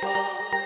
Oh.